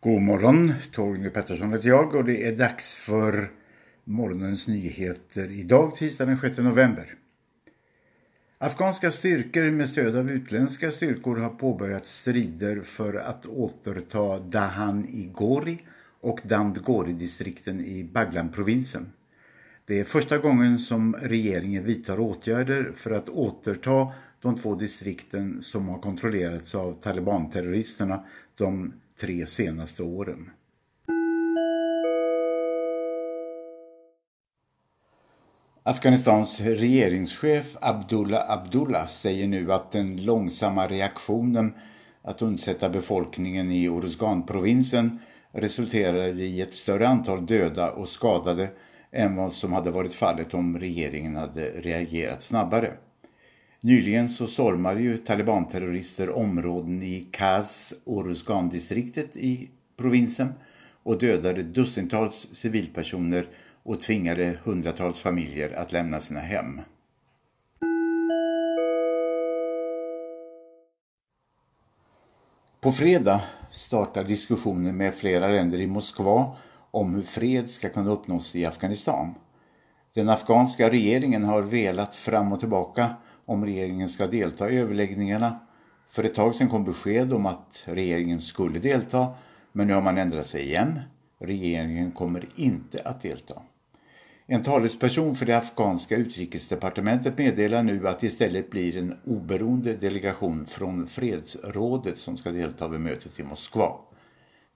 God morgon, Torgny Pettersson heter jag och det är dags för morgonens nyheter idag tisdag den 6 november. Afghanska styrkor med stöd av utländska styrkor har påbörjat strider för att återta Dahan-i-Gori och Dandgori-distrikten i Baglan-provinsen. Det är första gången som regeringen vidtar åtgärder för att återta de två distrikten som har kontrollerats av talibanterroristerna de tre senaste åren. Afghanistans regeringschef Abdullah Abdullah säger nu att den långsamma reaktionen att undsätta befolkningen i Oruzgan-provinsen resulterade i ett större antal döda och skadade än vad som hade varit fallet om regeringen hade reagerat snabbare. Nyligen så stormade ju talibanterrorister områden i Kaz Oruzgan-distriktet i provinsen och dödade dussintals civilpersoner och tvingade hundratals familjer att lämna sina hem. På fredag startar diskussioner med flera länder i Moskva om hur fred ska kunna uppnås i Afghanistan. Den afghanska regeringen har velat fram och tillbaka om regeringen ska delta i överläggningarna. För ett tag sedan kom besked om att regeringen skulle delta men nu har man ändrat sig igen. Regeringen kommer inte att delta. En talesperson för det afghanska utrikesdepartementet meddelar nu att det istället blir en oberoende delegation från fredsrådet som ska delta vid mötet i Moskva.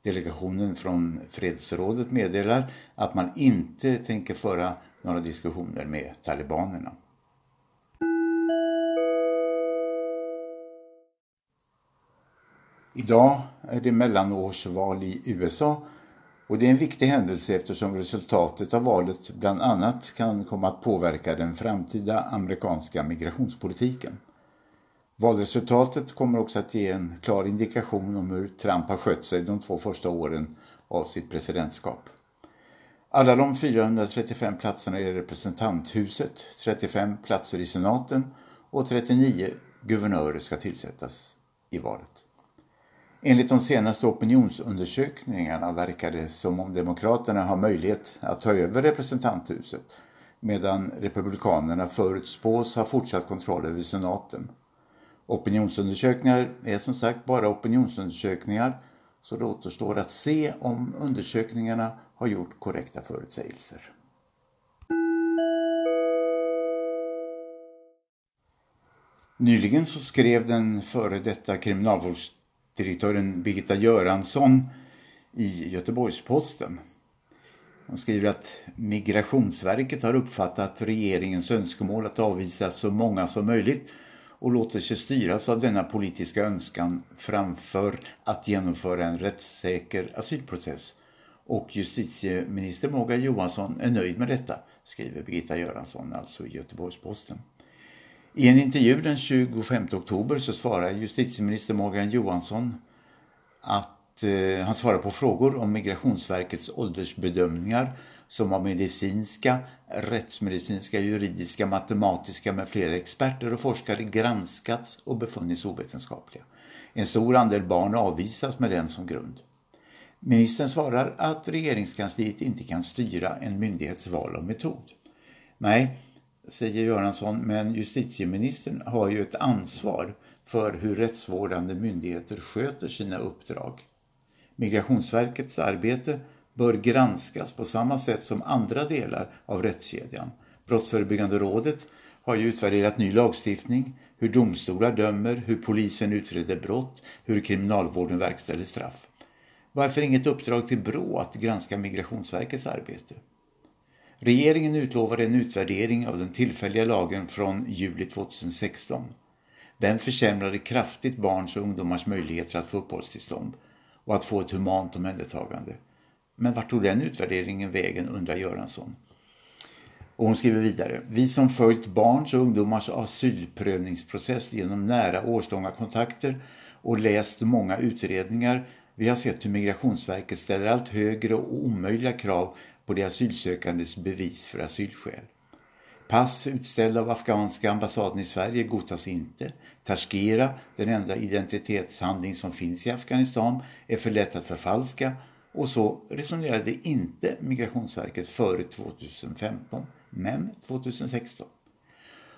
Delegationen från fredsrådet meddelar att man inte tänker föra några diskussioner med talibanerna. Idag är det mellanårsval i USA och det är en viktig händelse eftersom resultatet av valet bland annat kan komma att påverka den framtida amerikanska migrationspolitiken. Valresultatet kommer också att ge en klar indikation om hur Trump har skött sig de två första åren av sitt presidentskap. Alla de 435 platserna i representanthuset, 35 platser i senaten och 39 guvernörer ska tillsättas i valet. Enligt de senaste opinionsundersökningarna verkar det som om Demokraterna har möjlighet att ta över representanthuset medan Republikanerna förutspås ha fortsatt kontroll över senaten. Opinionsundersökningar är som sagt bara opinionsundersökningar så det återstår att se om undersökningarna har gjort korrekta förutsägelser. Nyligen så skrev den före detta kriminalvårds direktören Birgitta Göransson i Göteborgs-Posten. Hon skriver att Migrationsverket har uppfattat regeringens önskemål att avvisa så många som möjligt och låter sig styras av denna politiska önskan framför att genomföra en rättssäker asylprocess. Och justitieminister Morgan Johansson är nöjd med detta, skriver Birgitta Göransson alltså i Göteborgs-Posten. I en intervju den 25 oktober så svarar justitieminister Morgan Johansson att eh, han svarar på frågor om Migrationsverkets åldersbedömningar som av medicinska, rättsmedicinska, juridiska, matematiska med flera experter och forskare granskats och befunnits ovetenskapliga. En stor andel barn avvisas med den som grund. Ministern svarar att regeringskansliet inte kan styra en myndighets val av metod. Nej, säger Göransson, men justitieministern har ju ett ansvar för hur rättsvårdande myndigheter sköter sina uppdrag. Migrationsverkets arbete bör granskas på samma sätt som andra delar av rättskedjan. Brottsförebyggande rådet har ju utvärderat ny lagstiftning, hur domstolar dömer, hur polisen utreder brott, hur kriminalvården verkställer straff. Varför inget uppdrag till BRÅ att granska Migrationsverkets arbete? Regeringen utlovade en utvärdering av den tillfälliga lagen från juli 2016. Den försämrade kraftigt barns och ungdomars möjligheter att få uppehållstillstånd och att få ett humant omhändertagande. Men vart tog den utvärderingen vägen undrar Göransson. Och hon skriver vidare. Vi som följt barns och ungdomars asylprövningsprocess genom nära årslånga kontakter och läst många utredningar vi har sett hur Migrationsverket ställer allt högre och omöjliga krav på de asylsökandes bevis för asylskäl. Pass utställda av afghanska ambassaden i Sverige godtas inte. Tashkira, den enda identitetshandling som finns i Afghanistan, är för lätt att förfalska och så resonerade inte Migrationsverket före 2015, men 2016.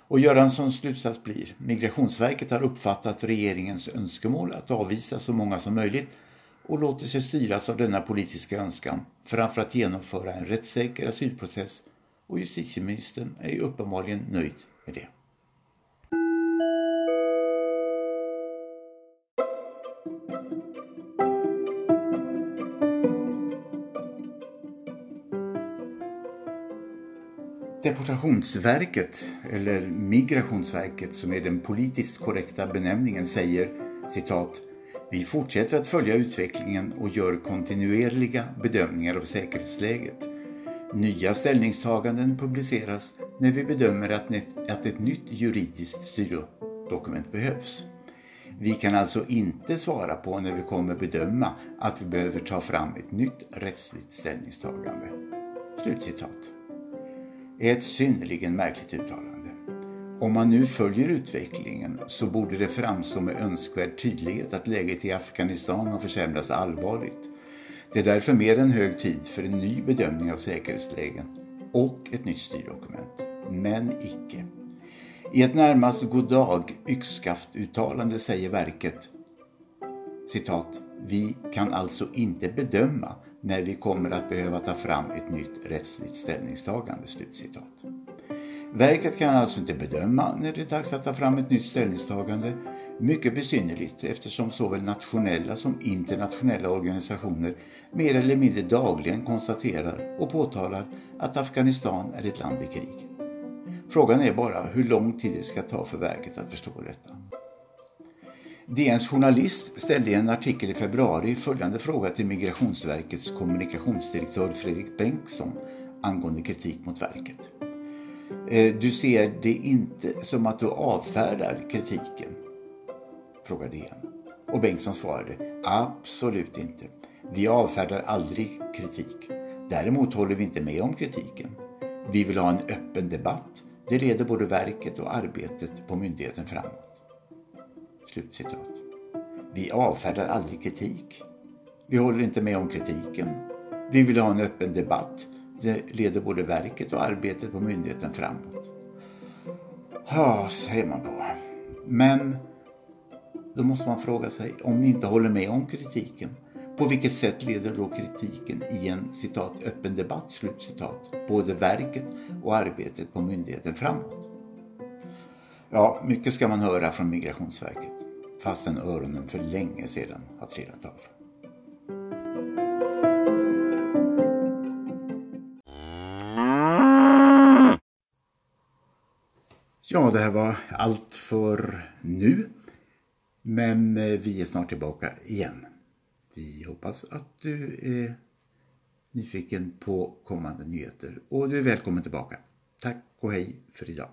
Och Göranssons slutsats blir Migrationsverket har uppfattat regeringens önskemål att avvisa så många som möjligt och låter sig styras av denna politiska önskan framför att genomföra en rättssäker asylprocess och justitieministern är uppenbarligen nöjd med det. Deportationsverket, eller Migrationsverket som är den politiskt korrekta benämningen, säger citat vi fortsätter att följa utvecklingen och gör kontinuerliga bedömningar av säkerhetsläget. Nya ställningstaganden publiceras när vi bedömer att, ett nytt juridiskt styrdokument behövs. Vi kan alltså inte svara på när vi kommer bedöma att vi behöver ta fram ett nytt rättsligt ställningstagande. Slutcitat är ett synnerligen märkligt uttalande. Om man nu följer utvecklingen så borde det framstå med önskvärd tydlighet att läget i Afghanistan har försämrats allvarligt. Det är därför mer än hög tid för en ny bedömning av säkerhetslägen och ett nytt styrdokument. Men icke. I ett närmast goddag yxskaft-uttalande säger verket citat, Vi kan alltså inte bedöma när vi kommer att behöva ta fram ett nytt rättsligt ställningstagande. Slutcitat. Verket kan alltså inte bedöma när det är dags att ta fram ett nytt ställningstagande. Mycket besynnerligt eftersom såväl nationella som internationella organisationer mer eller mindre dagligen konstaterar och påtalar att Afghanistan är ett land i krig. Frågan är bara hur lång tid det ska ta för verket att förstå detta. DNs journalist ställde i en artikel i februari följande fråga till Migrationsverkets kommunikationsdirektör Fredrik Bengtsson angående kritik mot verket. Eh, du ser det inte som att du avfärdar kritiken? Frågade DN. Och Bengtsson svarade absolut inte. Vi avfärdar aldrig kritik. Däremot håller vi inte med om kritiken. Vi vill ha en öppen debatt. Det leder både verket och arbetet på myndigheten framåt. Slutcitat. Vi avfärdar aldrig kritik. Vi håller inte med om kritiken. Vi vill ha en öppen debatt. Det leder både verket och arbetet på myndigheten framåt. Ja, säger man då. Men då måste man fråga sig, om ni inte håller med om kritiken, på vilket sätt leder då kritiken i en citat öppen debatt, slutcitat, både verket och arbetet på myndigheten framåt? Ja, mycket ska man höra från Migrationsverket fastän öronen för länge sedan har trillat av. Ja, det här var allt för nu. Men eh, vi är snart tillbaka igen. Vi hoppas att du är nyfiken på kommande nyheter och du är välkommen tillbaka. Tack och hej för idag.